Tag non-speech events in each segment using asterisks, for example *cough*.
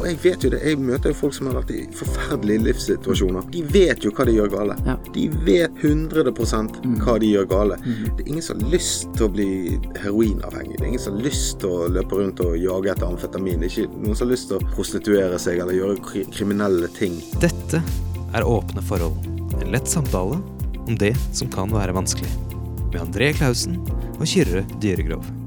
Og jeg vet jo det, jeg møter jo folk som har vært i forferdelige livssituasjoner. De vet jo hva de gjør gale. Ja. De vet 100 hva de gjør gale. Det er ingen som har lyst til å bli heroinavhengig. Det er ingen som har lyst til å løpe rundt og jage etter amfetamin. Det er ikke noen som har lyst til å prostituere seg eller gjøre kri kriminelle ting. Dette er Åpne forhold. En lett samtale om det som kan være vanskelig. Med André Klausen og Kyrre Dyregrov.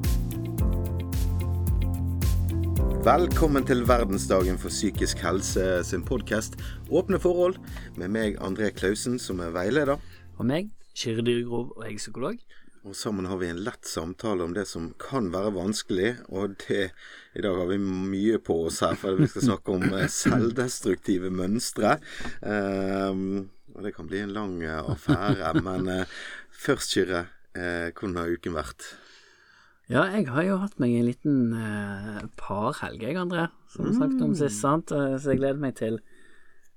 Velkommen til verdensdagen for psykisk helse sin podkast Åpne forhold, med meg André Klausen, som er veileder. Og meg, Kyrre Dyregrov, og jeg er psykolog. Og sammen har vi en lett samtale om det som kan være vanskelig, og det I dag har vi mye på oss her, for vi skal snakke om eh, selvdestruktive mønstre. Um, og det kan bli en lang eh, affære. Men uh, først, Kyrre, uh, hvordan har uken vært? Ja, jeg har jo hatt meg en liten uh, parhelg, jeg, André, som mm. snakket om sist, sant, uh, så jeg gleder meg til.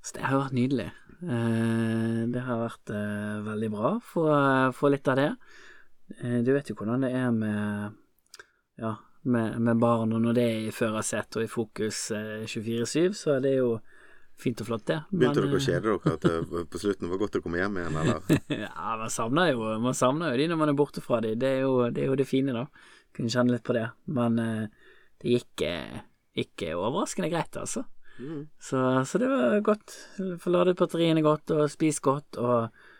Så det har jo vært nydelig. Uh, det har vært uh, veldig bra få få litt av det. Uh, du vet jo hvordan det er med ja, med, med barn, og når det er i førersetet og i fokus uh, 24-7, så er det jo fint og flott, det. Begynte Men, dere å kjede dere at det *laughs* på slutten var godt å komme hjem igjen, eller? ja, man savner jo Man savner jo de når man er borte fra de. Det er jo det, er jo det fine, da. Kunne kjenne litt på det. Men eh, det gikk eh, ikke overraskende greit, altså. Mm. Så, så det var godt. Få ladet batteriene godt og spist godt. Og eh,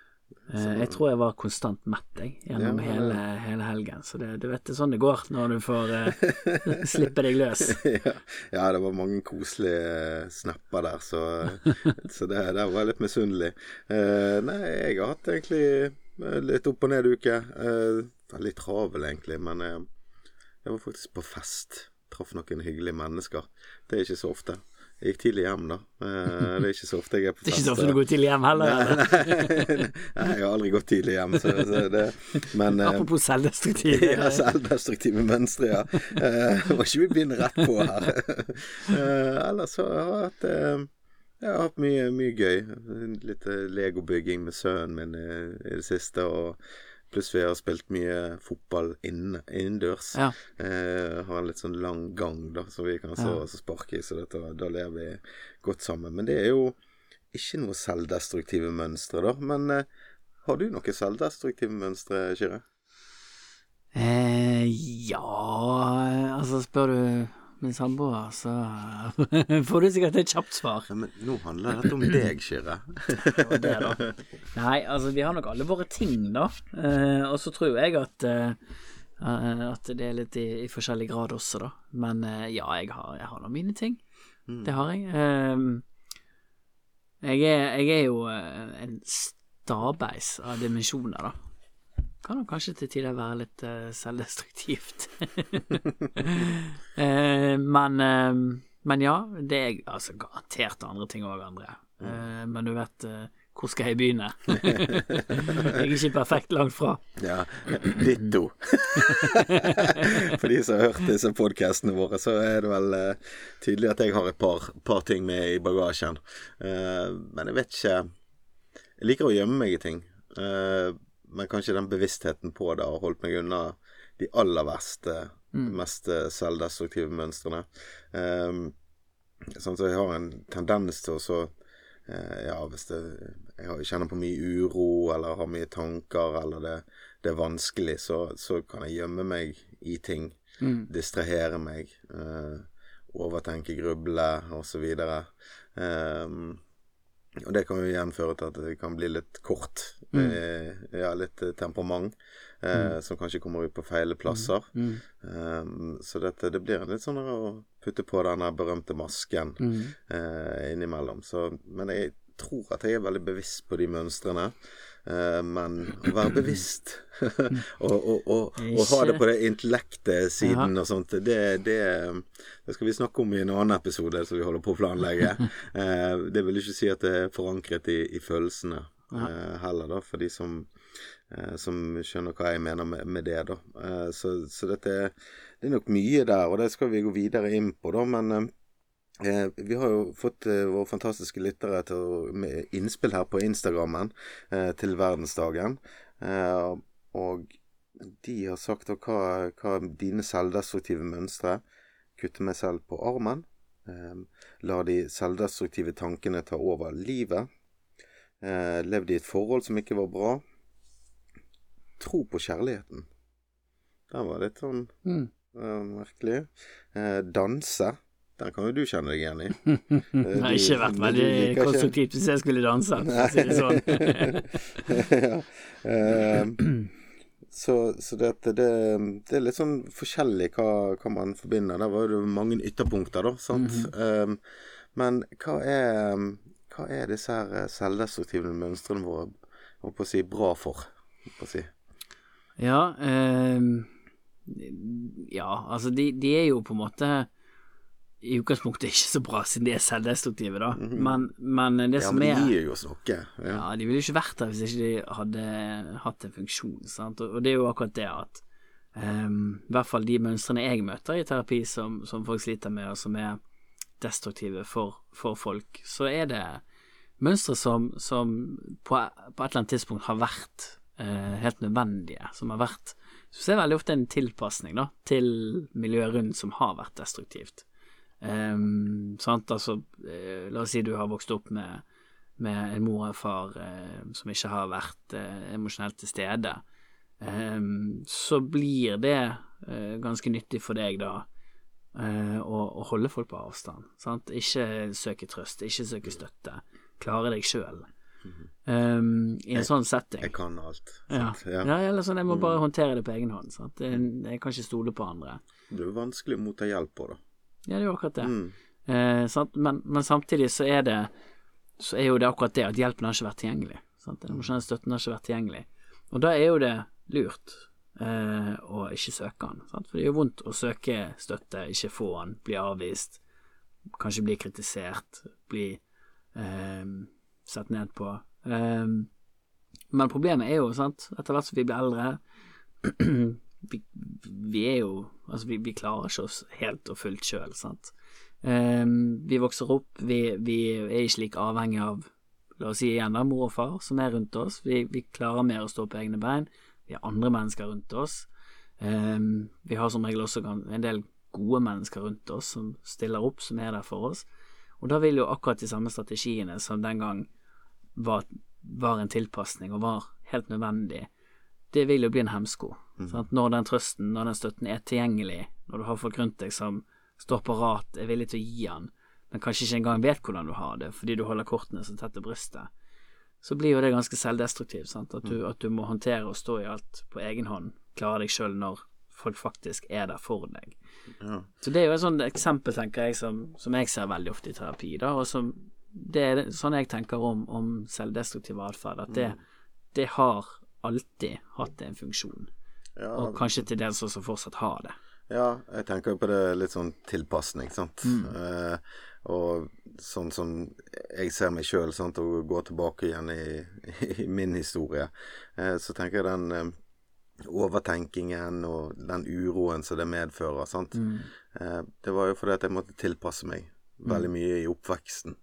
jeg tror jeg var konstant mett jeg, gjennom Ja, hele, hele helgen. Så det, du vet det er sånn det går når du får uh, *laughs* slippe deg løs. ja, ja, det var mange koselige eh, snapper der, så, *laughs* så det, der var jeg litt misunnelig. Uh, nei, jeg har hatt egentlig eh, litt opp og ned-uke. Uh, veldig travel, egentlig, men eh, jeg var faktisk på fest. Traff noen hyggelige mennesker. Det er ikke så ofte. Jeg gikk tidlig hjem, da. Eh, det er ikke så ofte jeg er på Det er ikke så ofte du går tidlig hjem heller. Nei, nei, *laughs* nei, jeg har aldri gått tidlig hjem, så, så det Men eh, Apropos selvdestruktive *laughs* ja, selvdestruktive mønstre, ja. Eh, må ikke vi begynne rett på her. *laughs* Eh, ellers så har jeg hatt eh, jeg har hatt mye, mye gøy. Litt eh, legobygging med sønnen min i det siste. Og pluss vi har spilt mye fotball inne, innendørs. Ja. Eh, har en litt sånn lang gang da, så vi kan så, Ja. så sparke i, så dette, da ler vi godt sammen. Men det er jo ikke noe selvdestruktive mønstre, da. Men eh, har du noe selvdestruktive mønstre, Kyrre? Eh, ja Altså, spør du min samboer, så *laughs* får du sikkert et kjapt svar. Ja, men nå handler dette om deg, Kyrre. *laughs* Nei, altså, vi har nok alle våre ting, da. Eh, og så tror jeg at eh, eh, At det er litt i, i forskjellig grad også, da. Men eh, ja, jeg har, jeg har nå mine ting. Det har jeg. Eh, jeg, er, jeg er jo eh, en stabeis av dimensjoner, da. Kan nok kanskje til tider være litt uh, selvdestruktivt. uh, *laughs* men, uh, men ja, det er altså garantert andre ting òg, André. Men du vet, hvor skal jeg begynne? *laughs* jeg er ikke perfekt langt fra. Ja, ditto. *laughs* For de som har hørt disse podkastene våre, så er det vel uh, tydelig at jeg har et par, par ting med i bagasjen. Uh, men jeg vet ikke Jeg liker å gjemme meg i ting. Eh, men kanskje den bevisstheten på det har holdt meg unna de aller verste, mest eh, selvdestruktive mønstrene. Um, sånn så jeg har en tendens til å så uh, Ja, hvis det, jeg kjenner på mye uro, eller har mye tanker, eller det, det er vanskelig, så, så kan jeg gjemme meg i ting. Distrahere meg. Uh, overtenke, gruble, osv. Um, og det kan jo igjen føre til at det kan bli litt kort. Eh, ja, litt eh, temperament. Eh, Som kanskje kommer ut på feile plasser. Um, så dette, det blir litt sånn å putte på den berømte masken eh, innimellom. Så, men jeg tror at jeg er veldig bevisst på de mønstrene. Eh, men å være bevisst *laughs* og, og, og, og ha det på det intellektet siden og sånt, det, det, det skal vi snakke om i en annen episode som vi holder på å planlegge. *laughs* Eh, det vil ikke si at det er forankret i, i følelsene eh, heller, da, for de som, uh, som skjønner hva jeg mener med, med det, da. Uh, så, så dette det er nok mye der, og det skal vi gå videre inn på, da, men vi har jo fått våre fantastiske lyttere til innspill her på Instagrammen til verdensdagen. Og de har sagt da hva, hva dine selvdestruktive mønstre Kutte meg selv på armen. La de selvdestruktive tankene ta over livet. Eh, levde i et forhold som ikke var bra. Tro på kjærligheten. Den var litt sånn Mm. eh, merkelig. Eh, danse. Den kan jo du kjenne deg igjen i. *laughs* Det har ikke vært veldig konstruktivt hvis jeg skulle danse, for å si det sånn. *laughs* ja. Eh, så så det, det, det er litt sånn forskjellig hva, hva man forbinder. Der var det mange ytterpunkter, da. Sant? Eh, men hva er, hva er disse her eh, selvdestruktive mønstrene våre holdt på å si, bra for? på å si? Ja, eh, ja, altså de, de er jo på en måte i utgangspunktet ikke så bra, siden de er selvdestruktive, da. Men, men det Mhm. Ja, som men er de gir jo oss noe. Ja. Ja, de ville jo ikke vært der hvis ikke de hadde hatt en funksjon, sant. Og, og det er jo akkurat det at um, I hvert fall de mønstrene jeg møter i terapi som, som folk sliter med, og som er destruktive for, for folk, så er det mønstre som, som på, på et eller annet tidspunkt har vært eh, helt nødvendige, som har vært Så ser veldig ofte en tilpasning da, til miljøet rundt som har vært destruktivt. Ehm, sant, altså, eh, la oss si du har vokst opp med med en mor og en far eh, som ikke har vært eh, emosjonelt til stede, eh, så blir det eh, ganske nyttig for deg da eh, å, å holde folk på avstand. Sant? Ikke søke trøst, ikke søke støtte. Klare deg sjøl. I en sånn setting. Jeg kan alt. Ja. Ja. ja, eller sånn, jeg må bare håndtere det på egen hånd. Sant? Jeg, jeg kan ikke stole på andre. Det er jo vanskelig å motta hjelp på, da. Ja, det er jo akkurat det. Mm. Eh, sant? Men, men samtidig så er det Så er jo det akkurat det at hjelpen har ikke vært tilgjengelig. Sant? Den emosjonelle støtten har ikke vært tilgjengelig. Og da er jo det lurt eh, å ikke søke han. Sant? For det gjør vondt å søke støtte, ikke få han, bli avvist, kanskje bli kritisert, bli eh, sett ned på. Eh, men problemet er jo, sant, etter hvert som vi blir eldre *clears throat* vi, vi er jo Altså, vi, vi klarer ikke oss helt og fullt sjøl, sant. Eh, vi vokser opp, vi, vi er ikke like avhengig av La oss si igjen da, mor og far som er rundt oss. Vi, vi klarer mer å stå på egne bein. Vi har andre mennesker rundt oss. Um, vi har som regel også en del gode mennesker rundt oss som stiller opp, som er der for oss. Og da vil jo akkurat de samme strategiene som den gang var, var en tilpasning og var helt nødvendig, det vil jo bli en hemsko. Sant? Når den trøsten, når den støtten er tilgjengelig, når du har folk rundt deg som står parat, er villig til å gi den, men kanskje ikke engang vet hvordan du har det, fordi du holder kortene så tett til brystet, så blir jo det ganske selvdestruktivt. At, du, at du må håndtere og stå i alt på egen hånd, klare deg sjøl når folk faktisk er der for deg. Ja. Så det er jo et sånt eksempel, tenker jeg, som, som jeg ser veldig ofte i terapi, da, og som det er sånn jeg tenker om, om selvdestruktiv atferd, at det, det har alltid hatt en funksjon, Ja, og kanskje til dels også fortsatt har det. Ja, jeg tenker jo på det litt sånn tilpasning, sant. Eh, og sånn som jeg ser meg sjøl, og går tilbake igjen i, *laughs* i min historie, eh, så tenker jeg den eh, overtenkingen og den uroen som det medfører, sant. Eh, det var jo fordi at jeg måtte tilpasse meg veldig mye i oppveksten.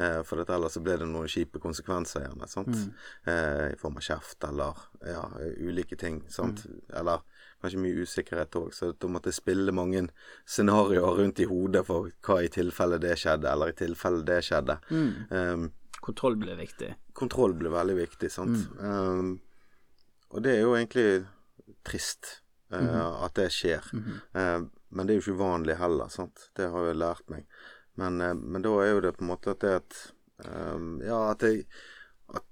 Eh, for at ellers så ble det noen kjipe konsekvenser gjerne, sant. Eh, I form av kjeft eller ja, ulike ting, sant. Eller kanskje mye usikkerhet òg, så da måtte jeg spille mange scenarioer rundt i hodet for hva i tilfelle det skjedde, eller i tilfelle det skjedde. Um, Kontroll ble viktig. kontroll ble veldig viktig, sant. Um, og det er jo egentlig trist uh, at det skjer. Uh, men det er jo ikke uvanlig heller, sant. Det har jeg lært meg. Men, uh, men da er jo det på en måte at det at um, Ja, at jeg at,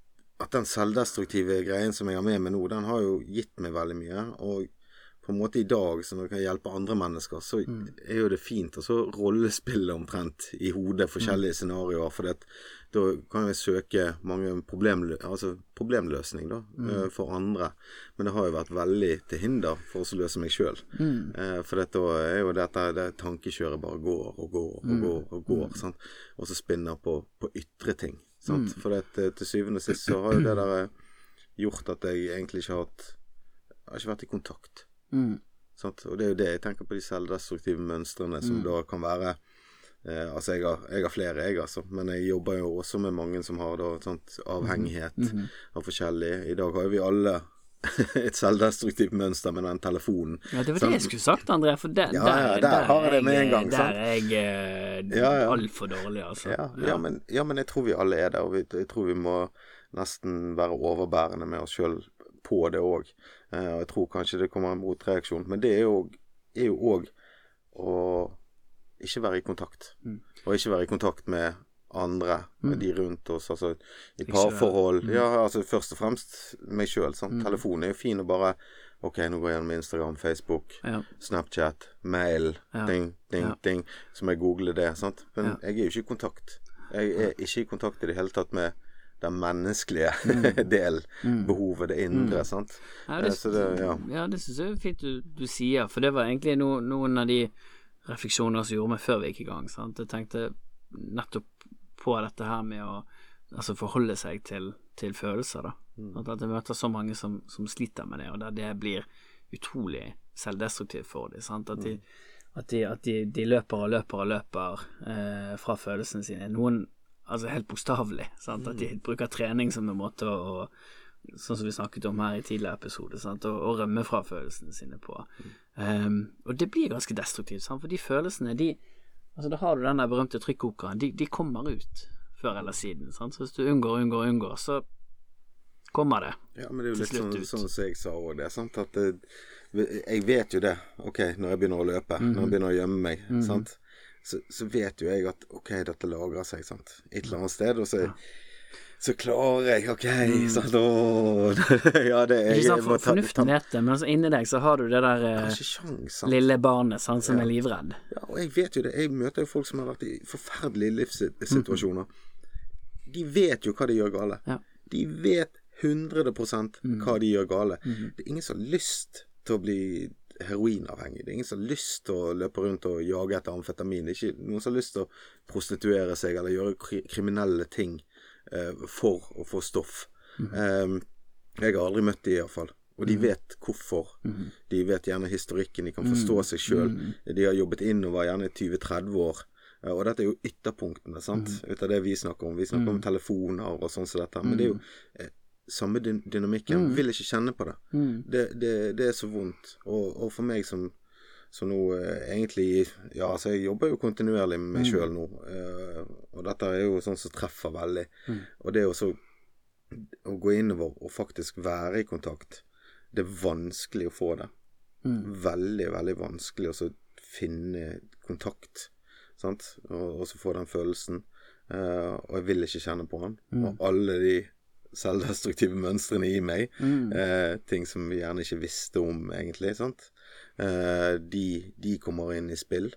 at den selvdestruktive greien som jeg har med meg nå, den har jo gitt meg veldig mye. Og på en måte i dag, så når jeg kan hjelpe andre mennesker, så er jo det fint å så rollespille omtrent i hodet forskjellige scenarioer. For det, da kan jeg søke mange problemlø altså problemløsning da, mm. for andre. Men det har jo vært veldig til hinder for å løse meg sjøl. Eh, for dette er jo dette det tankekjøret bare går og går og går og går. Sant? Og så spinner på, på ytre ting. Sant? For det, til syvende og sist så har jo det der eh, gjort at jeg egentlig ikke har hatt Jeg har ikke vært i kontakt. Mm. Sant? Og det er jo det jeg tenker på de selvdestruktive mønstrene som da kan være eh, Altså jeg har, jeg har flere, jeg altså, men jeg jobber jo også med mange som har da et mm avhengighet av forskjellig. I dag har jo vi alle *laughs* et selvdestruktivt mønster med den telefonen. Ja, det var det jeg skulle sagt, André, for der, Ja, ja, der har jeg det med en gang, Der sant? er jeg eh, Ja, ja. altfor dårlig, altså. Ja, ja, men, ja, men jeg tror vi alle er der, og vi, jeg tror vi må nesten være overbærende med oss sjøl på det òg. Eh, og jeg tror kanskje det kommer en motreaksjon, men det er jo òg å ikke være i kontakt. Mm. Og ikke være i kontakt med andre, med de rundt oss. Altså i parforhold. mm. Ja, altså først og fremst meg sjøl. Sånn. Telefonen er jo fin å bare OK, nå går jeg gjennom Instagram, Facebook, Ja. Snapchat, mail, Ja. ding, ding, Ja. ding. Så må jeg google det. Sant? Men jeg er jo ikke i kontakt. Jeg er ikke i kontakt i det hele tatt med den menneskelige *laughs* del. Behovet, det indre. Sant? Mm. Ja, Eh, det, så det, ja. ja, det syns jeg er fint du, du sier, for det var egentlig no, noen av de refleksjoner som gjorde meg før vi gikk i gang. Sant? Jeg tenkte nettopp på dette her med å altså forholde seg til, til følelser, da. At, at jeg møter så mange som, som sliter med det, og der det blir utrolig selvdestruktivt for dem. Sant? At, de, at, de, at de, de løper og løper og løper eh, fra følelsene sine. Noen altså helt bokstavelig. sant? At de bruker trening som en måte å, Sånn som vi snakket om her i tidligere episode, sant? Å, å rømme fra følelsene sine på. Um, og det blir ganske destruktivt, sant? for de følelsene, de Altså, da har du den der berømte trykkokeren. De, de kommer ut før eller siden. Sant? Så hvis du unngår, unngår, unngår, så kommer det. til slutt ut. Ja, men det er jo litt sånn, sånn som jeg sa òg, det. Sant? At det, jeg vet jo det. OK, når jeg begynner å løpe, Mhm. når jeg begynner å gjemme meg, sant? Så, så vet jo jeg at OK, dette lagrer seg, sant. Et eller annet sted. Og så, så klarer jeg, OK, sant. Å *laughs* ja, det er Ikke sant, for Fornuften vet det, men altså inni deg så har du det der eh, sjans, lille barnet sant, som er livredd. Ja, og jeg vet jo det. Jeg møter jo folk som har vært i forferdelige livssituasjoner. De vet jo hva de gjør gale. Ja. De vet 100 hva de gjør gale. Det er ingen som har lyst til å bli heroinavhengig. Det er ingen som har lyst til å løpe rundt og jage etter amfetamin. Det er ikke noen som har lyst til å prostituere seg eller gjøre kri kriminelle ting eh, for å få stoff. Um, jeg har aldri møtt de iallfall. Og de vet hvorfor. De vet gjerne historikken, de kan forstå seg sjøl. De har jobbet innover gjerne i 20-30 år. Eh, Og dette er jo ytterpunktene, sant, ut av det vi snakker om. Vi snakker om telefoner og sånn som dette. Men det er jo eh, samme dynamikken. dynamikken. Vil ikke kjenne på det. Det, det, det er så vondt. Og, og for meg som, som nå eh, egentlig Ja, altså jeg jobber jo kontinuerlig med meg sjøl nå. eh, og dette er jo sånn som treffer veldig. Og det å så å gå innover og faktisk være i kontakt, det er vanskelig å få det. Veldig, veldig vanskelig å finne kontakt, sant, og, og så få den følelsen. Eh, og jeg vil ikke kjenne på den. Og alle de selvdestruktive mønstrene i meg, eh, ting som vi gjerne ikke visste om, egentlig, eh, de, de kommer inn i spill.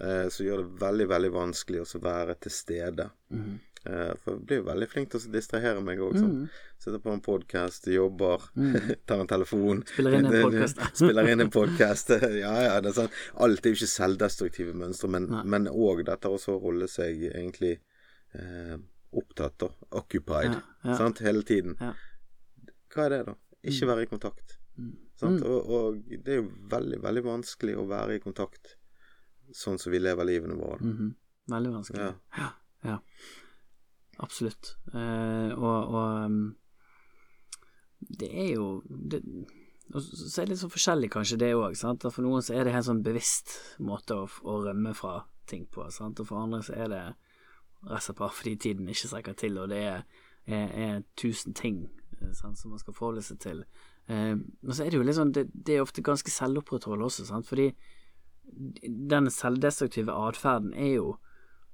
Eh, så gjør det veldig, veldig vanskelig å være til stede. Eh, for jeg blir jo veldig flink til å distrahere meg òg. Sånn. Sitter på en podkast, jobber, *laughs* tar en telefon. Spiller inn en *laughs* podcast. *laughs* Spiller inn en podkast. Ja, ja. Det er sånn. Alt er jo ikke selvdestruktive mønstre, men òg dette å holde seg egentlig eh, opptatt, og Occupied. Sant? Hele tiden. Ja. Hva er det, da? Ikke være i kontakt. Sant? Og, og det er jo veldig, veldig vanskelig å være i kontakt sånn som vi lever livene våre. Mm -hmm. Veldig vanskelig. Ja. Ja. Absolutt. Eh, og og det er jo det, så er det litt sånn forskjellig kanskje det òg. For noen så er det helt sånn bevisst måte å, å rømme fra ting på, sant. Og for andre så er det og slett fordi tiden ikke strekker til, og det er, er, er tusen ting eh, sant, som man skal forholde seg til. Eh, men så er det jo litt sånn det, det er ofte ganske selvopprettholdende også, sant. Fordi den selvdestruktive atferden er jo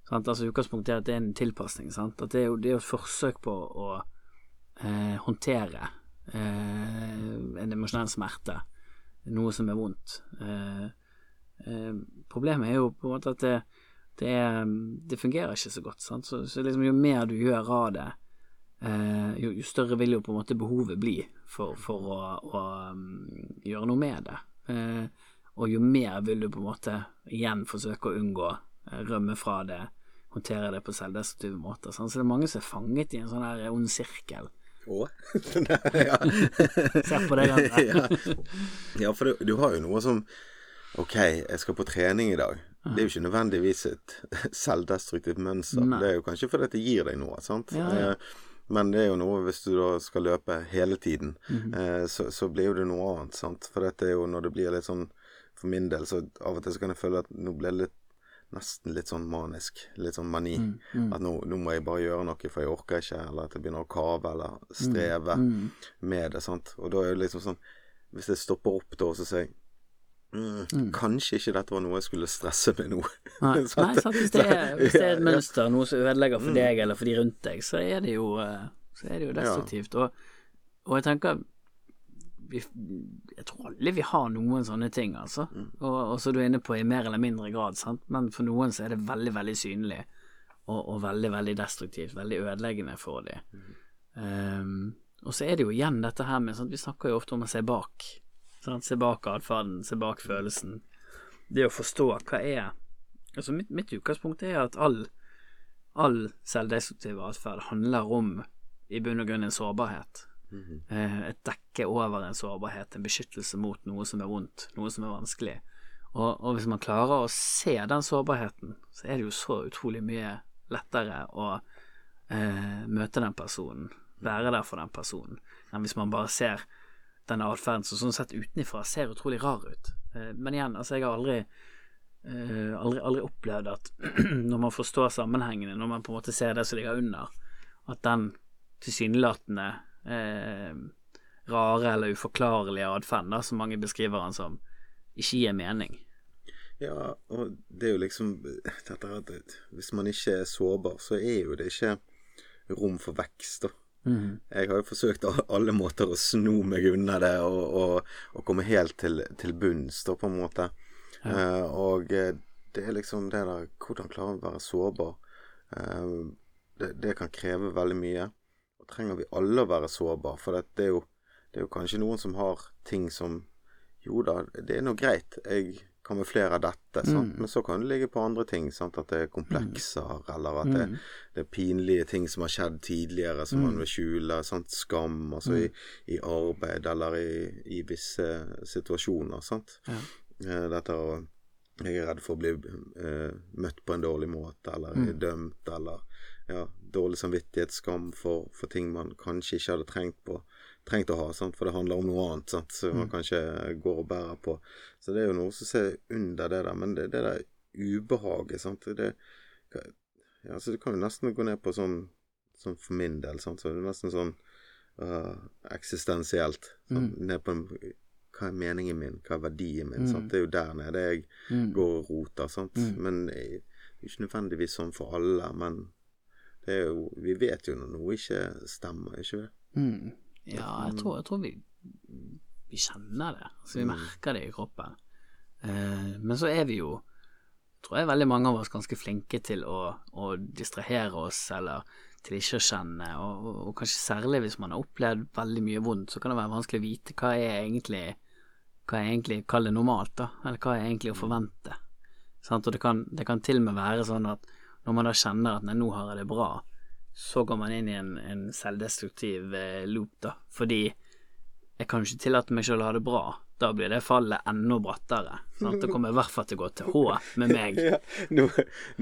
sant? Altså Utgangspunktet er at det er en tilpasning. Sant? At det er jo det er jo et forsøk på å eh, håndtere eh, en emosjonell smerte, noe som er vondt. Eh, eh, problemet er jo på en måte at det, det, det fungerer ikke så godt. Sant? Så, så liksom jo mer du gjør av det, eh, jo, jo større vil jo på en måte behovet bli for, for å, å um, gjøre noe med det. Eh, og jo mer vil du på en måte igjen forsøke å unngå, eh, rømme fra det, håndtere det på selvdestruktive måter. Sant? Så det er mange som er fanget i en sånn her ond sirkel. Å? *laughs* ja. *laughs* Se på deg, *laughs* André. ja. ja, for du, du har jo noe som Ok, jeg skal på trening i dag. Det er jo ikke nødvendigvis et *laughs* selvdestruktivt mønster. Nei. Det er jo kanskje fordi det gir deg noe. sant? Ja, ja. Eh, Men det er jo noe hvis du da skal løpe hele tiden, mm -hmm. så, så blir jo det noe annet, sant. For dette er jo når det blir litt sånn For min del, så av og til så kan jeg føle at nå ble det litt nesten litt sånn manisk. Litt sånn mani. Mm, mm, At nå, nå må jeg bare gjøre noe, for jeg orker ikke, eller at jeg begynner å kave eller streve mm, med det. sant? Og da er det liksom sånn Hvis jeg stopper opp da, så sier jeg mm, Kanskje ikke dette var noe jeg skulle stresse med nå. Nei, *laughs* nei sant, hvis, det er, *laughs* hvis det er et Ja, ja. mønster, noe som ødelegger for deg eller for de rundt deg, så er det jo, eh, så er det jo destruktivt. Og, og jeg tenker vi, Jeg tror alle vi har noen sånne ting, altså. Og, og så er du inne på i mer eller mindre grad, sant. Men for noen så er det veldig, veldig synlig. Og, og veldig, veldig destruktivt. Veldig ødeleggende for dem. Um, og så er det jo igjen dette her med sant? Vi snakker jo ofte om å se bak. Sant? Se bak atferden, se bak følelsen. Det å forstå hva er Altså mitt, mitt utgangspunkt er at all, all selvdestruktiv atferd handler om i bunn og grunn en sårbarhet. Eh, et dekke over en sårbarhet, en beskyttelse mot noe som er vondt, noe som er vanskelig. Og, og hvis man klarer å se den sårbarheten, så er det jo så utrolig mye lettere å eh, møte den personen, være der for den personen, enn hvis man bare ser denne atferden som sånn sett utenfra ser utrolig rar ut. Eh, men igjen, altså jeg har aldri eh, aldri, aldri opplevd at *clears throat* når man forstår sammenhengene, når man på en måte ser det som ligger under, at den tilsynelatende eh, rare eller uforklarlige atferden, som mange beskriver den som, ikke gir mening. Ja, og det er jo liksom dette hvis man ikke er sårbar, så er jo det ikke rom for vekst, da. Jeg har jo forsøkt alle måter å sno meg unna det og, og, og komme helt til, til bunns, da, på en måte. Eh, og eh, det er liksom det der Hvordan klare å være sårbar. Uh, det, det kan kreve veldig mye. Og trenger vi alle å være sårbar? For det, det, er jo, det er jo kanskje noen som har ting som Jo da, det er nå greit. Jeg kamuflerer dette, sant? men så kan det ligge på andre ting. Sant? At det er komplekser, eller at det, det er pinlige ting som har skjedd tidligere, som man vil skjule. Sant? Skam, altså i, i arbeid eller i, i visse situasjoner. Sant? Eh, Dette å jeg er redd for å bli eh, møtt på en dårlig måte, eller er dømt, eller ja, dårlig samvittighet, skam for, for ting man kanskje ikke hadde trengt, på, trengt å ha, sant? for det handler om noe annet sant? som man kanskje går og bærer på. Så det er jo noe som ser under det der, men det, det der ubehaget, sant? Det, ja, så det kan jo nesten gå ned på sånn, sånn for min del, sant? så det er nesten sånn uh, eksistensielt. Sånn, Ned på hva er meningen min, hva er verdien min? Sant? Det er jo der nede jeg går og roter. Sant? Men det er ikke nødvendigvis sånn for alle. Men det jo, vi vet jo når noe ikke stemmer, ikke det? Mm. Ja, jeg tror, jeg tror vi, vi kjenner det. Altså, vi merker det i kroppen. Eh, men så er vi jo, tror jeg veldig mange av oss, ganske flinke til å, å distrahere oss, eller til ikke å kjenne, og, og, og kanskje særlig hvis man har opplevd veldig mye vondt, så kan det være vanskelig å vite hva er egentlig hva er egentlig, kall det normalt, da, eller hva er egentlig å forvente. Sant? Og det kan, det kan til og med være sånn at når man da kjenner at nei, nå har jeg det bra, så går man inn i en, en selvdestruktiv eh, loop, da, fordi jeg kan ikke tillate meg selv å ha det bra. Da blir det fallet enda brattere. Sant? Det kommer i hvert fall til å gå til H med meg. *laughs* Ja, nå,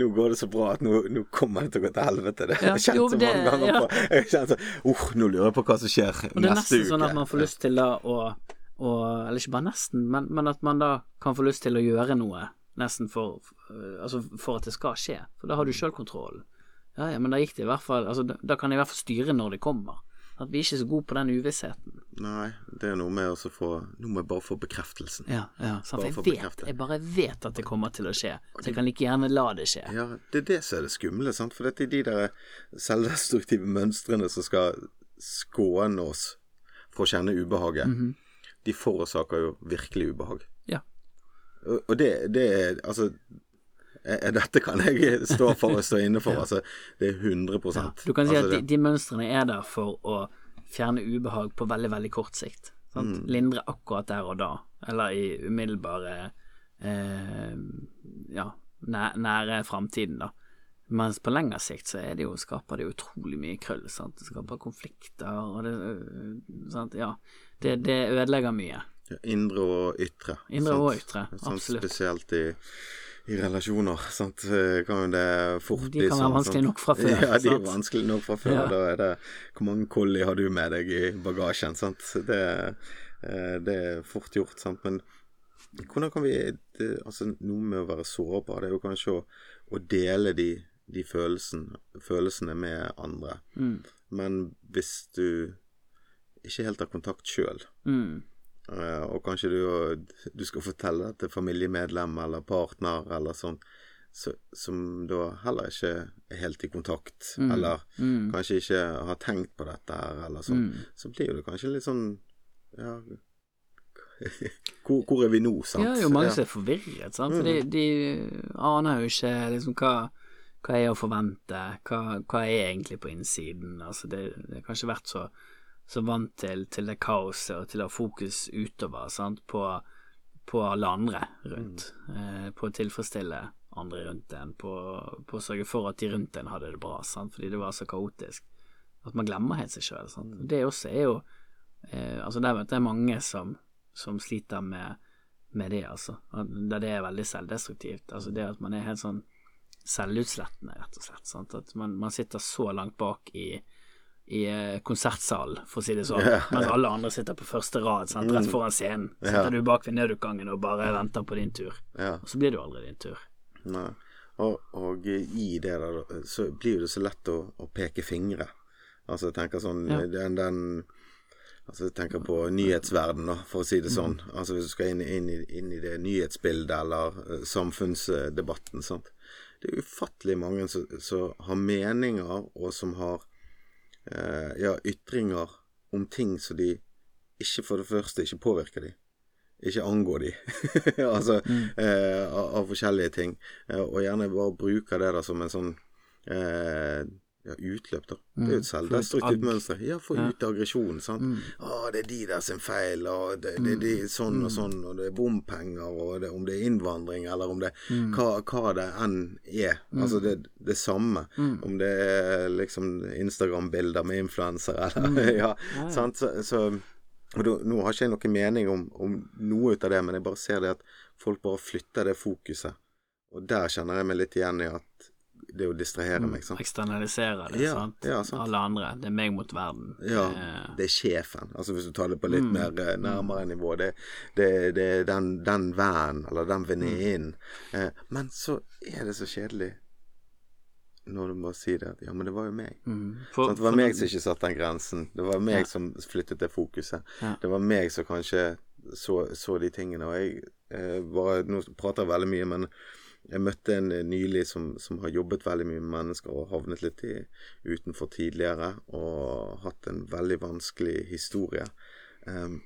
nå går det så bra at nå, nå kommer det til å gå til helvete. Det har Ja, jeg kjent jo, så mange ganger ja. på. Jeg kjent sånn uh, nå lurer jeg på hva som skjer neste Og det er nesten uke. sånn at man får lyst til da å, å Eller ikke bare nesten, men, men at man da kan få lyst til å gjøre noe nesten for, altså for at det skal skje. For da har du sjølkontrollen. Ja, ja, men da gikk det i hvert fall altså, da, da kan jeg i hvert fall styre når det kommer. At vi er ikke så gode på den uvissheten. Nei, det er noe med å få Nå må jeg bare få bekreftelsen. Ja, ja. Sant? Bare For jeg vet, jeg bare vet at det kommer til å skje. Så jeg kan like gjerne la det skje. Ja, det er det som er det skumle, sant. For dette er de der selvdestruktive mønstrene som skal skåne oss for å kjenne ubehaget. Mhm. De forårsaker jo virkelig ubehag. Ja. Og, det, det er Altså dette kan jeg *laughs* stå for og stå inne for. Altså, det er 100 Ja. Du kan si altså, at de, de mønstrene er der for å fjerne ubehag på veldig, veldig kort sikt. Mm. Lindre akkurat der og da, eller i umiddelbare eh, ja, nære, nære framtiden, da. Mens på lengre sikt så det jo, skaper det utrolig mye krøll. Sant? Det skaper konflikter, og det, øh, sant? Ja, det, det ødelegger mye. ja, Indre og ytre. Indre sant? og ytre, absolutt. Spesielt i, i relasjoner, sant, kan jo det fort bli sånn. De kan være sånn, vanskelig nok fra før, Ja, de er vanskelig nok fra før. Ja. Da er det Hvor mange kolli har du med deg i bagasjen, sant. Det, eh, det er fort gjort, sant. Men hvordan kan vi det, Altså, noe med å være sårbar, det er jo kanskje å, å dele de, de følelsene, følelsene med andre. Mm. Men hvis du ikke helt har kontakt sjøl, Mm. Eh, og kanskje du, du skal fortelle til familiemedlem eller partner eller sånn, så, som da heller ikke er helt i kontakt, Mm. eller Mm. kanskje ikke har tenkt på dette her, eller sånn, Mm. så blir det kanskje litt sånn Ja *laughs* hvor, hvor er vi nå, sant? Ja, jo mange som er forvirret, sant. For Mm. de, de aner jo ikke liksom hva, hva er å forvente, hva, hva er egentlig på innsiden. Altså det, det har kanskje vært så, så vant til, til det kaoset og til å ha fokus utover, sant, på, på alle andre rundt. Eh, på å tilfredsstille andre rundt en, på, på å sørge for at de rundt en hadde det bra, sant, fordi det var så kaotisk. At man glemmer helt seg sjøl. Det også er jo eh, Altså, der vet jeg mange som, som sliter med, med det, altså. Der det er veldig selvdestruktivt. Altså det at man er helt sånn selvutslettende, rett og slett. Sant? At man, man sitter så langt bak i, i eh, konsertsalen, for å si det sånn, yeah. mens alle andre sitter på første rad, sant? rett foran scenen. Sitter yeah. du bak ved nødutgangen og bare venter på din tur. Yeah. Og så blir det jo aldri din tur. Nei. Og, og i det der, så blir det så lett å, å peke fingre. Altså, jeg tenker sånn Ja. den, den Altså, jeg tenker på nyhetsverden, da, for å si det sånn. Mm. Altså, hvis du skal inn, inn, i, inn i det nyhetsbildet eller eh, samfunnsdebatten, sant. Det er ufattelig mange som, som har meninger, og som har ja, ytringer om ting som de ikke for det første ikke påvirker de. Ikke angår de. *laughs* altså eh, av, av forskjellige ting. Eh, og gjerne bare bruker det da som en sånn eh, ja, utløp, da. Det er jo et selvdestruktivt mønster. Ja, få ut aggresjonen, sant. Å, det er de der sin feil, og det, det, det er sånn og sånn, og det er bompenger, og det, om det er innvandring, eller om det hva, hva det enn er. Altså det, det samme. Om det er liksom Instagram-bilder med influensere, eller *laughs* ja, sant. Så, så og da, nå har ikke jeg noen mening om, om noe ut av det, men jeg bare ser det at folk bare flytter det fokuset. Og der kjenner jeg meg litt igjen i at det å distrahere meg, sant. Eksternalisere det, Ja, sant. ja, sant. Alle andre. Det er meg mot verden. Ja, Eh, det er sjefen. Altså Hvis du tar det på litt mer eh, nærmere nivå. Det, det, det er den, den vennen, eller den venninnen. Eh, men så er det så kjedelig når du må si det at ja, men det var jo meg. mm. For- det var meg som ikke satte den grensen. Det var meg som flyttet det fokuset. Ja. Det var meg som kanskje så, så de tingene. Og jeg eh, bare Nå prater jeg veldig mye, men jeg møtte en eh, nylig som, som har jobbet veldig mye med mennesker og havnet litt i, utenfor tidligere og hatt en veldig vanskelig historie. Um,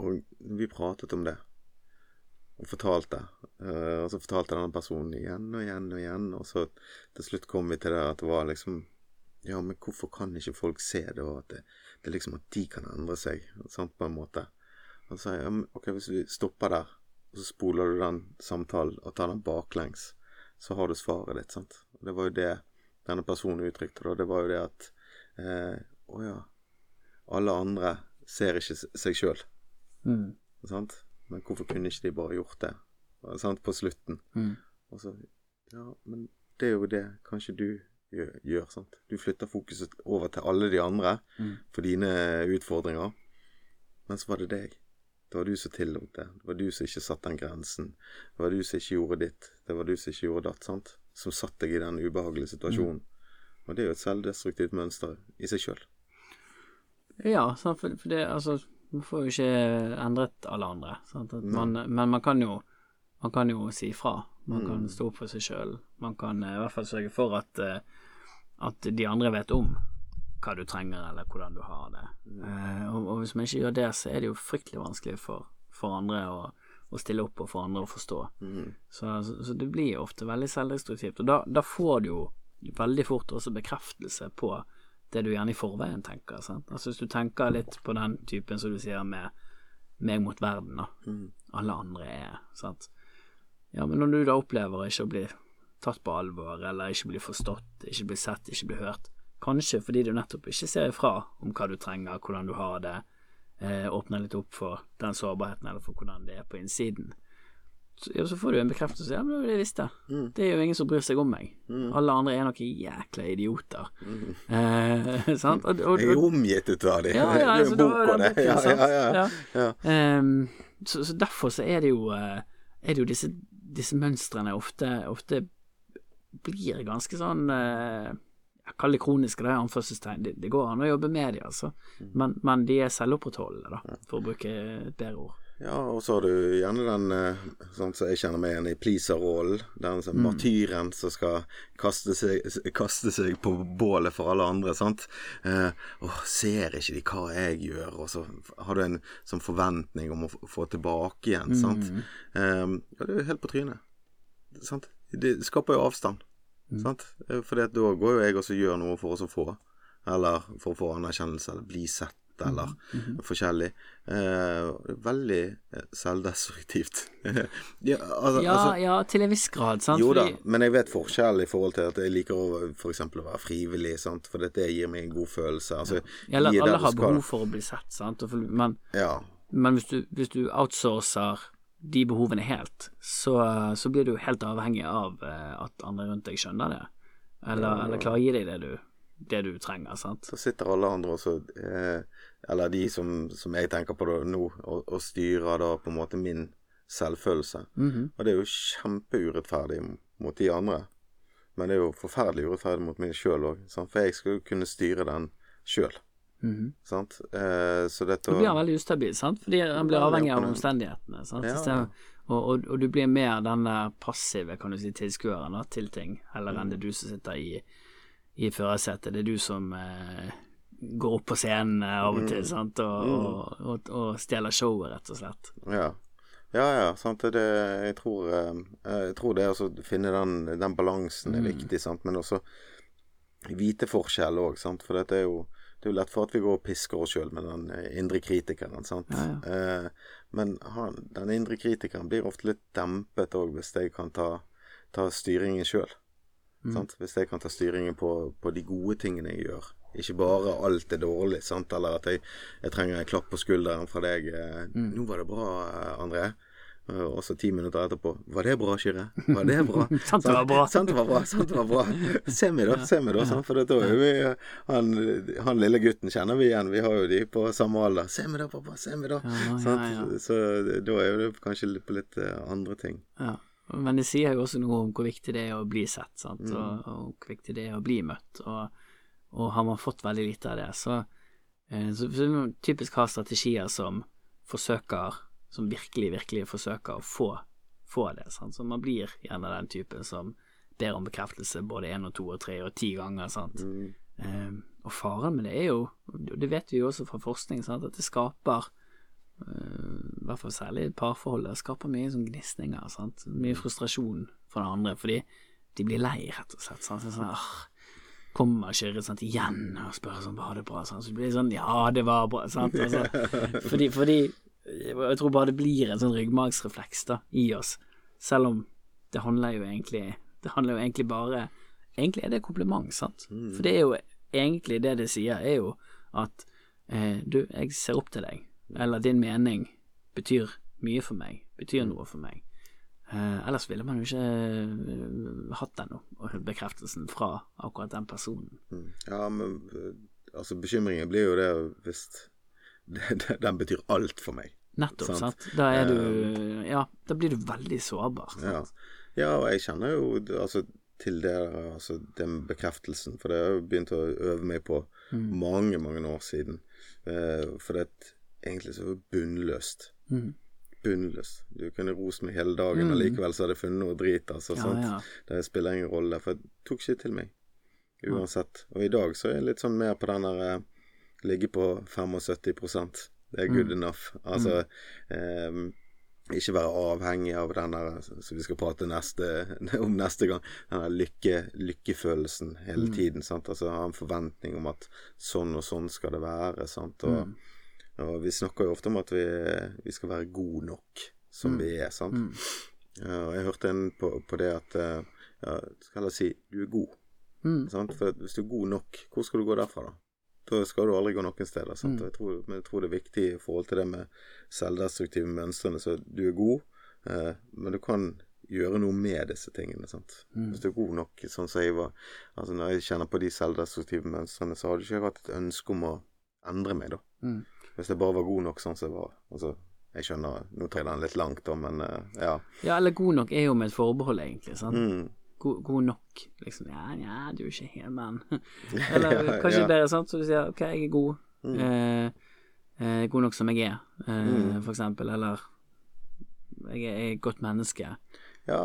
og vi pratet om det og fortalte. Uh, og så fortalte denne personen igjen og igjen og igjen, og så til slutt kom vi til det at det var liksom Ja, men hvorfor kan ikke folk se det, og at det, det liksom at de kan endre seg, sant, på en måte. Og så sa jeg ok, hvis vi stopper der, og så spoler du den samtalen og tar den baklengs, så har du svaret ditt, sant. Og det var jo det denne personen uttrykte, da. Det var jo det at eh, Å ja. Alle andre ser ikke seg sjøl. Mm. Sant? Men hvorfor kunne ikke de bare gjort det? Sant? På slutten. Mm. Og så Ja, men det er jo det kanskje du gjør, gjør sant? Du flytter fokuset over til alle de andre Mm. for dine utfordringer. Men så var det deg. Det var du som tillot det. Det var du som ikke satte den grensen. Det var du som ikke gjorde ditt. Det var du som ikke gjorde datt. sant? Som satte deg i den ubehagelige situasjonen. Og det er jo et selvdestruktivt mønster i seg sjøl. Ja, sant, for, for det altså Man får jo ikke endret alle andre. Sant? At man, men man kan jo Man kan jo si ifra. Man kan stå opp for seg sjøl. Man kan eh, i hvert fall sørge for at eh, At de andre vet om hva du trenger, eller hvordan du har det. Eh, og, og hvis man ikke gjør det, så er det jo fryktelig vanskelig for, for andre å, å stille opp, og for andre å forstå. Så, så, så det blir jo ofte veldig selvdestruktivt. Og da, da får du jo veldig fort også bekreftelse på det du gjerne i forveien tenker. Sant? Altså Hvis du tenker litt på den typen som du sier med meg mot verden, da. Alle andre er sant. Ja, men når du da opplever ikke å bli tatt på alvor, eller ikke bli forstått, ikke bli sett, ikke bli hørt, kanskje fordi du nettopp ikke ser ifra om hva du trenger, hvordan du har det, eh, åpner litt opp for den sårbarheten, eller for hvordan det er på innsiden, ja, så får du en bekreftelse. Ja, men det var det jeg visste. Mm. Det er jo ingen som bryr seg om meg. Alle andre er noen jækla idioter. Eh, *laughs* sant? Og, og, Jeg er omgitt av dem. ja, ja, det er altså, jo bok det. Ja, ja, *laughs* ja. Så, så derfor så er det jo eh, Er det jo disse, disse mønstrene ofte, ofte blir ganske sånn eh, Kaller det kroniske, det anførselstegn. Det, det går an å jobbe med de, altså. Men, men de er selvopprettholdende, da, for å bruke et bedre ord. Ja, og så har du gjerne den eh, sånn som jeg kjenner meg igjen i pleaser-rollen. Den som martyren som skal kaste seg, kaste seg på bålet for alle andre. sant? Eh, åh, ser ikke de hva jeg gjør? Og så har du en sånn forventning om å få- tilbake igjen. sant? Eh, ja, det er jo helt på trynet. sant? Det skaper jo avstand. Sant? Eh, For da går jo jeg også og gjør noe for oss å få. Eller for å få anerkjennelse, eller bli sett, eller forskjellig. Eh, veldig eh, selvdestruktivt. *laughs* ja, altså, Ja, altså, ja, til en viss grad, sant. jo da, Fordi- men jeg vet forskjell i forhold til at jeg liker å eksempel å være frivillig, sant? for dette gir meg en god følelse. Altså, Eller alle har skal. behov for å bli sett, sant. Men, Ja. men hvis, du, hvis du outsourcer de behovene helt, så, så blir du helt avhengig av eh, at andre rundt deg skjønner det. Eller, eller klarer å gi deg det du, det du trenger, sant. Så sitter alle andre også, eh, eller de som, som jeg tenker på det nå, og, og styrer da på en måte min selvfølelse. Mhm. Og det er jo kjempeurettferdig mot de andre. Men det er jo forferdelig urettferdig mot meg sjøl òg, for jeg skal jo kunne styre den sjøl. Sant? Eh, så dette Da blir han veldig ustabil, sant? fordi han blir avhengig av omstendighetene. Sant? Ja. Og, og, og du blir mer den der passive kan du si, tilskueren til ting, heller enn det er du som sitter i, i førersetet. Det er du som eh, går opp på scenen eh, av og til sant? Og, og, og, stjeler showet, rett og slett. Ja. Ja, ja, sant. Det, jeg, tror, eh, jeg tror det å finne den, den balansen er viktig, sant. Men også vite forskjell òg, sant. For dette er jo det er jo lett for at vi går og pisker oss sjøl med den eh, indre kritikeren, sant. Ja, Eh, men han, den indre kritikeren blir ofte litt dempet òg, hvis jeg kan ta, ta styringen sjøl. Mm. Hvis jeg kan ta styringen på, på de gode tingene jeg gjør. Ikke bare alt er dårlig, sant? eller at jeg, jeg trenger en klapp på skulderen fra deg. Mm. 'Nå var det bra, eh, André.' Eh, Og så ti minutter etterpå 'Var det bra, Kyrre? Var det bra?' *laughs* Sant det var bra. Sant det var bra. Sant det var bra. Se meg, da. Se meg, da. sant? For da er vi han, han lille gutten kjenner vi igjen. Vi har jo de på samme alder. 'Se meg, da, pappa. Se meg, da.' Ja, ja, ja. Så da er det kanskje på litt eh, andre ting. Ja. Men det sier jo også noe om hvor viktig det er å bli sett, sant? Mm. Og, og hvor viktig det er å bli møtt. Og, og har man fått veldig lite av det, så, eh, så, så typisk ha strategier som forsøker Som virkelig, virkelig forsøker å få, få det. Sant? Så man blir gjerne den typen som ber om bekreftelse både én og to og tre og ti ganger. Sant? Eh, og faren med det er jo, det vet vi jo også fra forskning, sant? at det skaper eh, i hvert fall særlig parforholdet, skaper mye sånn gnisninger. Sant? Mye frustrasjon for den andre, fordi de blir lei, rett og slett. Sant? Sånn, kommer Kyrre sant, igjen og spør sånn, var det bra? Sant? Så blir det sånn, ja, det var bra. Sant? Altså, fordi, fordi jeg tror bare det blir en sånn ryggmargsrefleks da, i oss, selv om det handler jo egentlig Det handler jo egentlig bare Egentlig er det kompliment, sant? For det er jo egentlig det det sier, er jo at eh, du, jeg ser opp til deg, eller din mening betyr mye for meg, betyr noe for meg. Eh, ellers ville man jo ikke eh, hatt den bekreftelsen fra akkurat den personen. Mm. Ja, men eh, altså bekymringen blir jo det hvis *laughs* den betyr alt for meg. Nettopp, Sant. Da er du Ja, da blir du veldig sårbar. Ja. Ja, og jeg kjenner jo altså, til det altså, den bekreftelsen, for det har jeg begynt å øve meg på mange, mange år siden. Uh, for det er egentlig så bunnløst. Mm. Bunnløst. Du kunne rost meg hele dagen, og likevel så hadde jeg funnet noe drit. Altså, Ja, ja. Det spiller ingen rolle, for jeg tok ikke til meg. Uansett. Og i dag så er jeg litt sånn mer på den derre eh, Ligge på 75% Det er good enough. Altså eh, ikke være avhengig av den der som vi skal prate neste, *laughs* om neste gang. Den der lykke, lykkefølelsen hele tiden. Sant? Altså ha en forventning om at sånn og sånn skal det være. Sant? Og, og vi snakker jo ofte om at vi, vi skal være gode nok som vi er. Sant? Ja, og jeg hørte en på, på det at eh, ja, skal jeg si du er god. Mm. For hvis du er god nok, hvor skal du gå derfra, da? Da skal du aldri gå noen steder. Og jeg tror, men jeg tror det er viktig i forhold til det med selvdestruktive mønstrene. Så du er god, Eh, men du kan gjøre noe med disse tingene. sant? Hvis du er god nok, sånn som jeg var altså Når jeg kjenner på de selvdestruktive mønstrene, så hadde ikke jeg hatt et ønske om å endre meg, da. Mm. Hvis jeg bare var god nok sånn som jeg var. Altså, jeg skjønner, nå trer den litt langt, da, men eh, ja. Ja, eller god nok er jo med et forbehold, egentlig. sant? Mm. God, god nok, liksom. Ja, ja, du er ikke helt mann. *laughs* Eller Ja, kanskje ja. bedre, sant. Så du sier OK, jeg er god. Mm. Eh, eh, god nok som jeg er, eh, for eksempel. Eller jeg er, et godt menneske. Ja,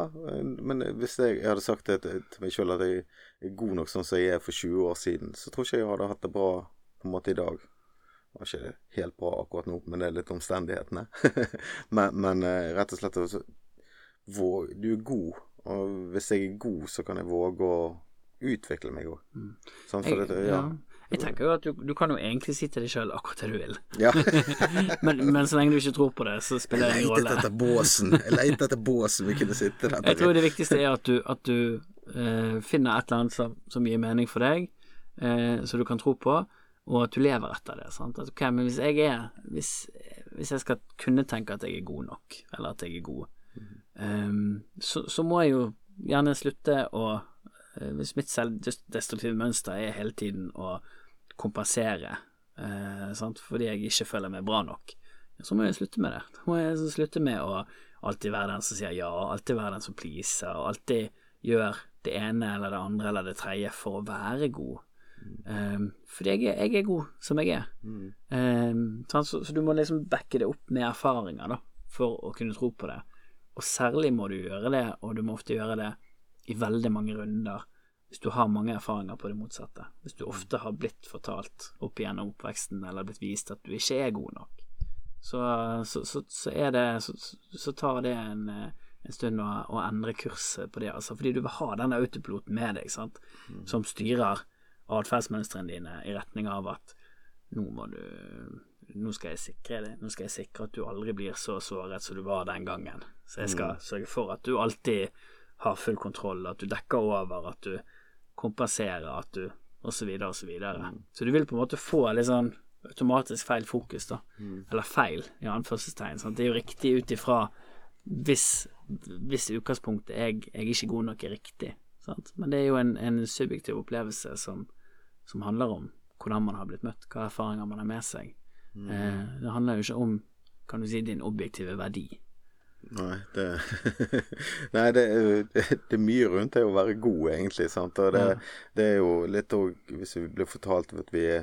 men hvis jeg, jeg hadde sagt det til til meg sjøl at jeg er god nok sånn som jeg er for 20 år siden, så tror ikke jeg hadde hatt det bra på en måte i dag. Det var ikke helt bra akkurat nå, men det er litt omstendighetene. *laughs* men, men eh, rett og slett altså, vå- Du er god, og hvis jeg er god, så kan jeg våge å utvikle meg òg. Sånn, for Jeg, det, ja. ja. jeg tenker jo at du, du kan jo egentlig si til deg sjøl akkurat det du vil. ja. *laughs* Men, men så lenge du ikke tror på det, så spiller det Jeg ingen leter rolle. etter båsen. Jeg leter etter båsen vi kunne sitte der. Jeg tror det viktigste er at du, at du eh, finner et eller annet som, som gir mening for deg, eh, som du kan tro på, og at du lever etter det. Sant? At, ok, men hvis jeg er hvis, hvis jeg skal kunne tenke at jeg er god nok, eller at jeg er god, eh, så, så må jeg jo gjerne slutte å uh, Hvis mitt selvdestruktive mønster er hele tiden å kompensere uh, sant? fordi jeg ikke føler meg bra nok, så må jeg slutte med det. Da må jeg slutte med å alltid være den som sier ja, alltid være den som pleaser, alltid gjør det ene eller det andre eller det tredje for å være god. Um, fordi jeg, er- jeg er god som jeg er. Um, så, så du må liksom backe det opp med erfaringer da, for å kunne tro på det. Og særlig må du gjøre det, og du må ofte gjøre det i veldig mange runder hvis du har mange erfaringer på det motsatte. Hvis du ofte har blitt fortalt opp igjennom oppveksten eller blitt vist at du ikke er god nok, så, så, så, så er det Så, så tar det en, en stund å, å endre kurset på det, altså. Fordi du vil ha den autopiloten med deg, sant, som styrer atferdsmønstrene dine i retning av at nå må du nå skal jeg sikre det. Nå skal jeg sikre at du aldri blir så såret som du var den gangen. Så jeg skal sørge for at du alltid har full kontroll, at du dekker over, at du kompenserer, at du og så videre og så videre. Så du vil på en måte få litt sånn automatisk feil fokus, da. Eller feil, i anførselstegn. Sant? Det er jo riktig ut ifra hvis, hvis utgangspunktet jeg, jeg er ikke god nok er riktig. Sant? Men det er jo en, en subjektiv opplevelse som, som handler om hvordan man har blitt møtt, hva erfaringer man har med seg. Eh, det handler jo ikke om, kan du si, din objektive verdi. Nei, det *laughs* Nei, det, det, er mye rundt det å være god, egentlig. Sant? Og det, det er jo litt òg Hvis vi blir fortalt at vi er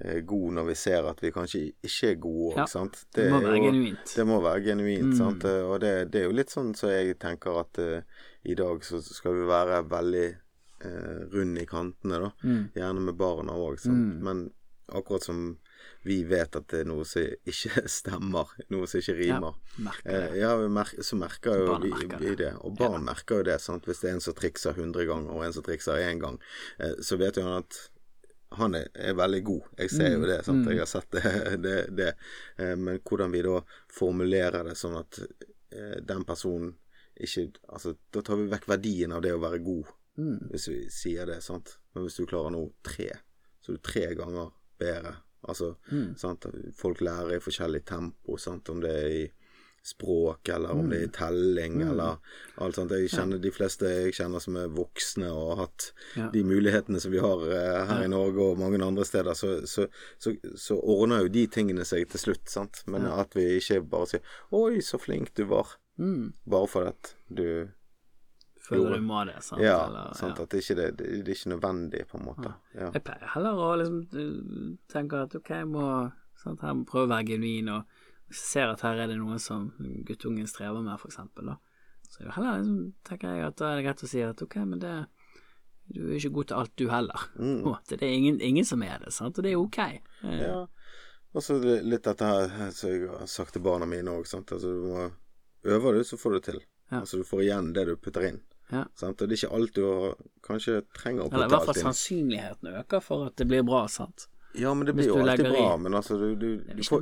eh, gode når vi ser at vi kanskje ikke er gode òg, Ja, sant. det må være jo- genuint. Mm. Det må være genuint, sant. Eh, Og det, det er jo litt sånn så jeg tenker at uh, i dag så skal vi være veldig uh, rund i kantene, da. Mm. Gjerne med barna òg, sant. Men akkurat som vi vet at det er noe som ikke *laughs* stemmer, noe som ikke rimer. merker Eh, det. ja, vi mer så merker jo vi, vi det. Og barn merker jo det, sant. Hvis det er en som trikser 100 ganger, og en som trikser én gang, eh, så vet jo han at han er, er veldig god. Jeg ser jo det, sant. Jeg har sett det. *laughs* det, det. Eh, men hvordan vi da formulerer det sånn at den personen ikke Altså, da tar vi vekk verdien av det å være god, hvis vi sier det, sant. Men hvis du klarer nå tre, så er du tre ganger bedre. Altså, sant. Folk lærer i forskjellig tempo, sant. Om det er i språk, eller om det er i telling, eller alt sånt. Jeg kjenner de fleste jeg kjenner som er voksne og har hatt Ja. de mulighetene som vi har eh, her i Norge og mange andre steder, så, så, så, så ordner jo de tingene seg til slutt, sant. Men at vi ikke bare sier 'oi, så flink du var', Mm. bare fordi at du Føler du må det, sant? Ja, Eller, sant. ja. At det ikke det, det, det er ikke nødvendig, på en måte. Ja. Jeg pleier heller å liksom tenke at ok, jeg må sant, her prøve å være genuin, og hvis jeg ser at her er det noe som guttungen strever med, for eksempel, da, så er heller liksom, tenker jeg at da er det greit å si at ok, men det du er ikke god til alt, du heller. Måte. Det er ingen, ingen som er det, sant, og det er ok. Eh, Ja. Og så litt dette her som jeg har sagt til barna mine òg, sant. Altså du må Øver du, så får du til. Ja. Altså du får igjen det du putter inn. Ja. Sant? Og det er ikke alt du kanskje trenger å Eller i hvert fall sannsynligheten øker for at det blir bra, sant. Ja, men det blir jo alltid bra. i. Men altså, du, du, du får,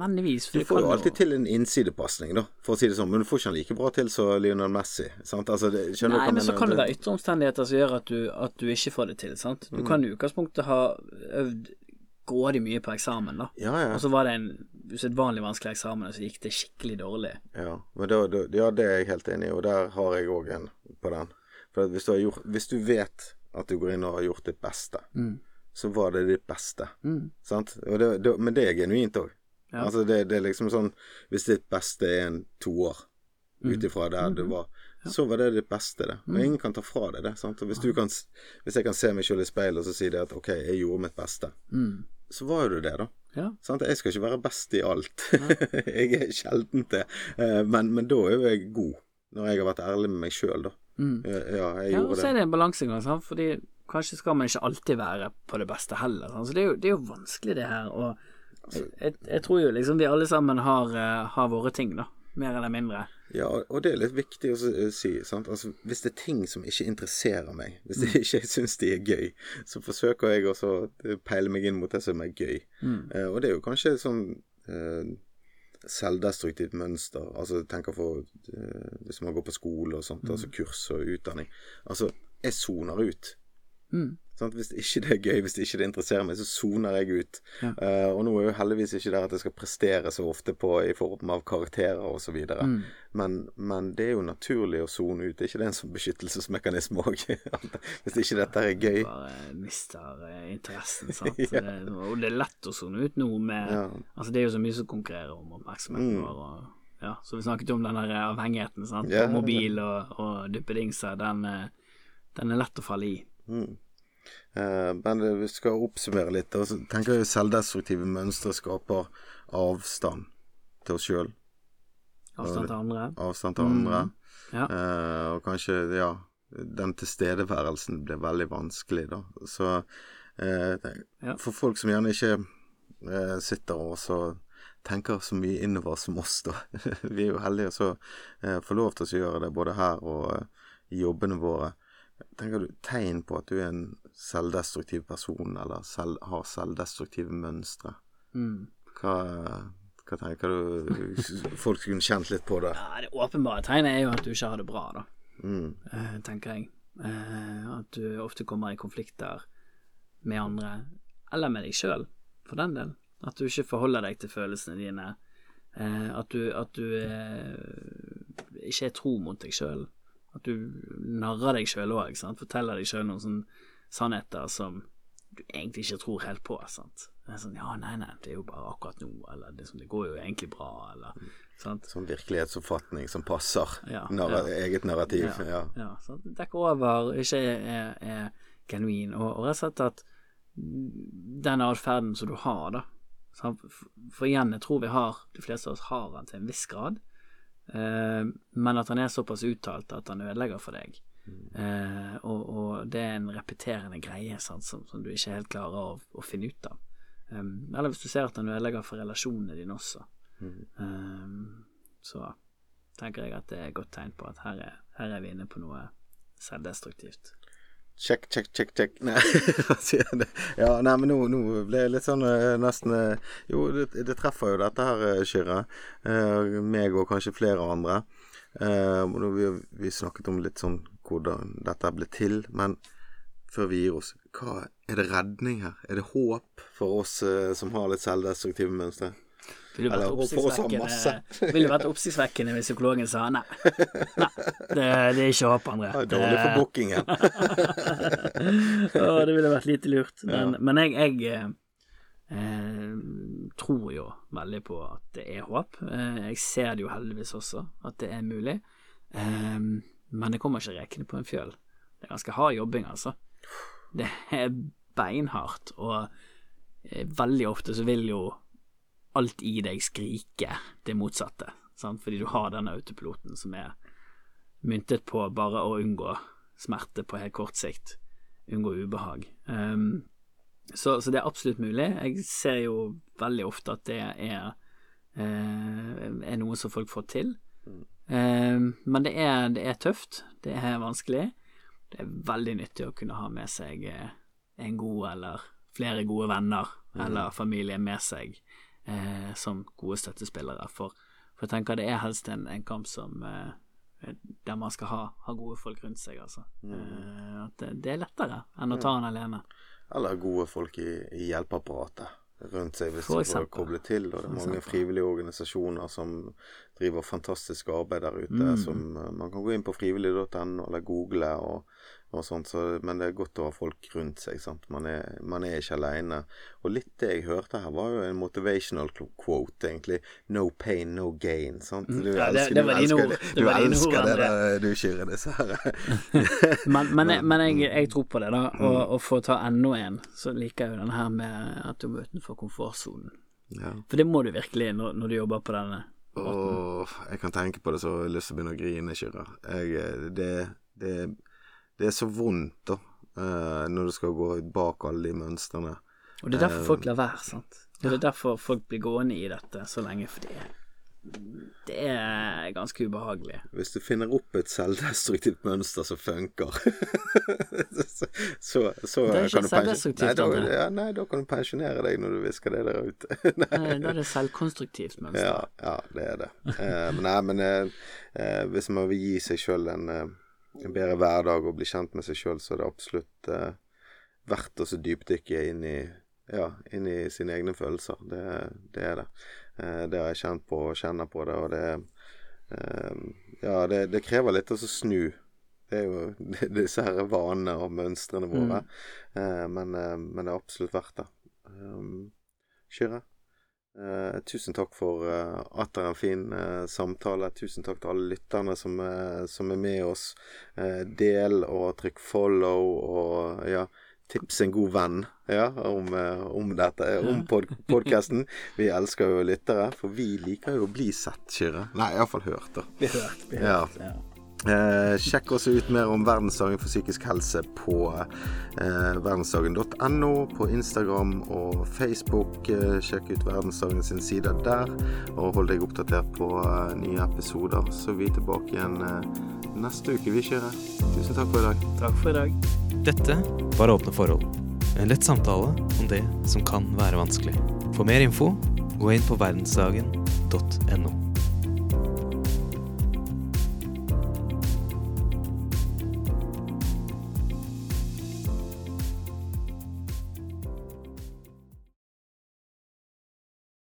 du får jo alltid til en innsidepasning, da, for å si det sånn. Men du får ikke den like bra til som Lionel Messi. Sant? Altså, det, Nei, men så kan det være ytre omstendigheter som gjør at du, at du ikke får det til, sant. Mm. Du kan i utgangspunktet ha øvd grådig mye på eksamen, da. Ja, ja. Og så var det en usedvanlig vanskelig eksamen, og så gikk det skikkelig dårlig. Ja, men da, da, ja, det er jeg helt enig i, og der har jeg òg en på den. For hvis, du gjort, hvis du vet at du går inn og har gjort ditt beste, så var det ditt beste. Sant? Og det, det, men det er genuint òg. Ja. Altså det, det er liksom sånn Hvis ditt beste er en toer, ut ifra der du var, så var det ditt beste, det. Og ingen kan ta fra deg det. Hvis, du kan, hvis jeg kan se meg sjøl i speilet og så si det at OK, jeg gjorde mitt beste, så var jo du det, da. Ja. Sant? Jeg skal ikke være best i alt. *laughs* jeg er sjelden det. Eh, Men, men da er jo jeg god, når jeg har vært ærlig med meg sjøl, da. Ja, ja, jeg Ja, og gjorde så er det en balansegang, sant? fordi kanskje skal man ikke alltid være på det beste heller. Sant? Så det er, jo, det er jo vanskelig, det her. Og Altså- jeg, jeg, jeg tror jo liksom vi alle sammen har, eh, har våre ting, da. Mer eller mindre. Ja, og det er litt viktig å eh, si. Sant? Altså, hvis det er ting som ikke interesserer meg, hvis *laughs* jeg ikke syns de er gøy, så forsøker jeg også å peile meg inn mot det som er gøy. Eh, og det er jo kanskje sånn eh, selvdestruktivt mønster. Altså tenker for eh, Hvis man går på skole og sånt, altså kurs og utdanning. Altså, jeg soner ut. Sant? Hvis ikke det er gøy, hvis ikke det interesserer meg, så soner jeg ut. Eh, og nå er jo heldigvis ikke der at jeg skal prestere så ofte på i form av karakterer osv. Mm. Men, men det er jo naturlig å sone ut. Er ikke det en sånn beskyttelsesmekanisme òg? *laughs* hvis ikke dette er gøy. Bare mister eh, interessen, sant. det, *laughs* og det er lett å sone ut nå med Ja. Altså, det er jo så mye som konkurrerer om oppmerksomheten vår. Og, ja, så vi snakket om den der avhengigheten, sant. Ja. På mobil og, og duppedingser. Den, eh, den er lett å falle i. Eh, men vi skal oppsummere litt. Og så tenker jeg selvdestruktive mønstre skaper avstand til oss sjøl. Avstand til andre. Avstand til andre. Ja. Eh, og kanskje, ja Den tilstedeværelsen blir veldig vanskelig, da. Så eh, for folk som gjerne ikke eh, sitter og så tenker så mye innover som oss, da. *laughs* Vi er jo heldige som eh, får lov til å gjøre det både her og eh, i jobbene våre. Tenker du tegn på at du er en selvdestruktiv person, eller selv, har selvdestruktive mønstre? Mm. Hva, hva tenker du folk kunne kjent litt på det? Ja, det åpenbare tegnet er jo at du ikke har det bra, da. Mm. eh, tenker jeg. Eh, at du ofte kommer i konflikter med andre, eller med deg sjøl, for den del. At du ikke forholder deg til følelsene dine. Eh, at du, at du ikke er tro mot deg sjøl. At du narrer deg sjøl òg, forteller deg sjøl noen sånne sannheter som du egentlig ikke tror helt på. Sant? Det er sånn Ja, nei, nei, det er jo bare akkurat nå, eller det, det går jo egentlig bra, eller sant? Sånn virkelighetsoppfatning som passer Ja, narra ja. eget narrativ. Ja. Ja, ja dekker over, ikke er, er genuin. Og, og rett og slett at den atferden som du har, da sant? For, for igjen, jeg tror vi har, de fleste av oss har den til en viss grad, men at han er såpass uttalt at han ødelegger for deg. Eh, og, og det er en repeterende greie sant, som, som du ikke helt klarer å, å finne ut av. Um, eller hvis du ser at han ødelegger for relasjonene dine også. Um, så tenker jeg at det er et godt tegn på at her er, her er vi inne på noe selvdestruktivt. Check, sjekk, sjekk, sjekk. Nei? Ja, nei, men nå, nå ble jeg litt sånn eh, nesten eh, Jo, det, det treffer jo dette her, eh, Kyrre. Eh, meg og kanskje flere andre. Eh, vi, vi snakket om litt sånn hvordan dette ble til. Men før vi gir oss, hva er det redning her? Er det håp for oss eh, som har litt selvdestruktive mønstre? Ville vært oppsiktsvekkende *laughs* Ville vært oppsiktsvekkende hvis psykologen sa nei. Nei, det, det er ikke håp, André. er dårlig for bookingen. *laughs* oh, det ville vært lite lurt. Men, men jeg, jeg eh, eh, tror jo veldig på at det er håp. Eh, jeg ser det jo heldigvis også, at det er mulig. Eh, men det kommer ikke rekende på en fjøl. Det er ganske hard jobbing, altså. Det er beinhardt, og eh, veldig ofte så vil jo alt i deg skriker det motsatte, sant? fordi du har denne autopiloten som er myntet på bare å unngå smerte på helt kort sikt, unngå ubehag. Um, så, så det er absolutt mulig. Jeg ser jo veldig ofte at det er, eh, er noe som folk får til. Um, men det er, det er tøft, det er vanskelig. Det er veldig nyttig å kunne ha med seg eh, en god eller flere gode venner eller familie med seg eh, som gode støttespillere. For, for jeg tenker det er helst en, en kamp som eh, der man skal ha, ha gode folk rundt seg, altså. Eh, at det, det er lettere enn å ta den alene. Eller gode folk i, i hjelpeapparatet. rundt seg hvis de får koble til. Og det er mange frivillige organisasjoner som driver fantastisk arbeid der ute. Mm. Som eh, Man kan gå inn på frivillig.no eller google og, og sånt, så, men det er godt å ha folk rundt seg. sant? Man er, man er ikke aleine. Og litt det jeg hørte her, var jo en motivational quote, egentlig. No pain, no gain. sant? Du Mm. Ja, det- elsker, det du var dine elsker ord. det. Du var ord, elsker det der, du, Kyrre. Disse her. *laughs* Men, men, jeg, men jeg, jeg tror på det, da. Mm. Og, og for å ta enda en, så liker jeg jo denne her med at du må utenfor komfortsonen. Ja. For det må du virkelig når, når du jobber på denne. Åh, jeg kan tenke på det, så jeg har lyst til å begynne å grine, Kyrre. Eh, det, det, det er så vondt, da, eh, når du skal gå bak alle de mønstrene. Og det er derfor Eh, folk lar være, sant. Og det er derfor folk blir gående i dette så lenge, fordi det er ganske ubehagelig. Hvis du finner opp et selvdestruktivt mønster som funker, så, *laughs* så, så Det er ikke selvdestruktivt, nei, ja, nei, da kan du pensjonere deg når du visker det der ute. *laughs* Eh, Da er det selvkonstruktivt mønster. Ja, ja, det er det. Eh, men nei, men eh, eh, hvis man vil gi seg sjøl en, eh, en bedre hverdag og bli kjent med seg sjøl, så er det absolutt eh, verdt å dypdykke inn i ja, inn i sine egne følelser. Det, det er det. Eh, det har jeg kjent på og kjenner på det, og det eh, Ja, det, det krever litt å så snu. Det er jo *laughs* disse her vanene og mønstrene våre. Eh, men, eh, men det er absolutt verdt det. Um, Kyrre? Eh, tusen takk for uh, atter en fin eh, samtale. Tusen takk til alle lytterne som, eh, som er med oss. Eh, del og trykk follow og ja, tips en god venn ja, om, eh, om dette, eh, om pod podkasten. Vi elsker jo lyttere, for vi liker jo å bli sett, Kyrre. Nei, iallfall hørt, da. Vi hørt. Vi hørt, Ja. ja. Eh, sjekk også ut mer om verdensdagen for psykisk helse på eh, verdensdagen.no, på Instagram og Facebook. Eh, sjekk ut verdensdagen sin side der, og hold deg oppdatert på eh, nye episoder. Så vi er tilbake igjen eh, neste uke, vi kjører. Tusen takk for i dag. Takk for i dag. Dette var Åpne forhold. En lett samtale om det som kan være vanskelig. For mer info, gå inn på verdensdagen.no.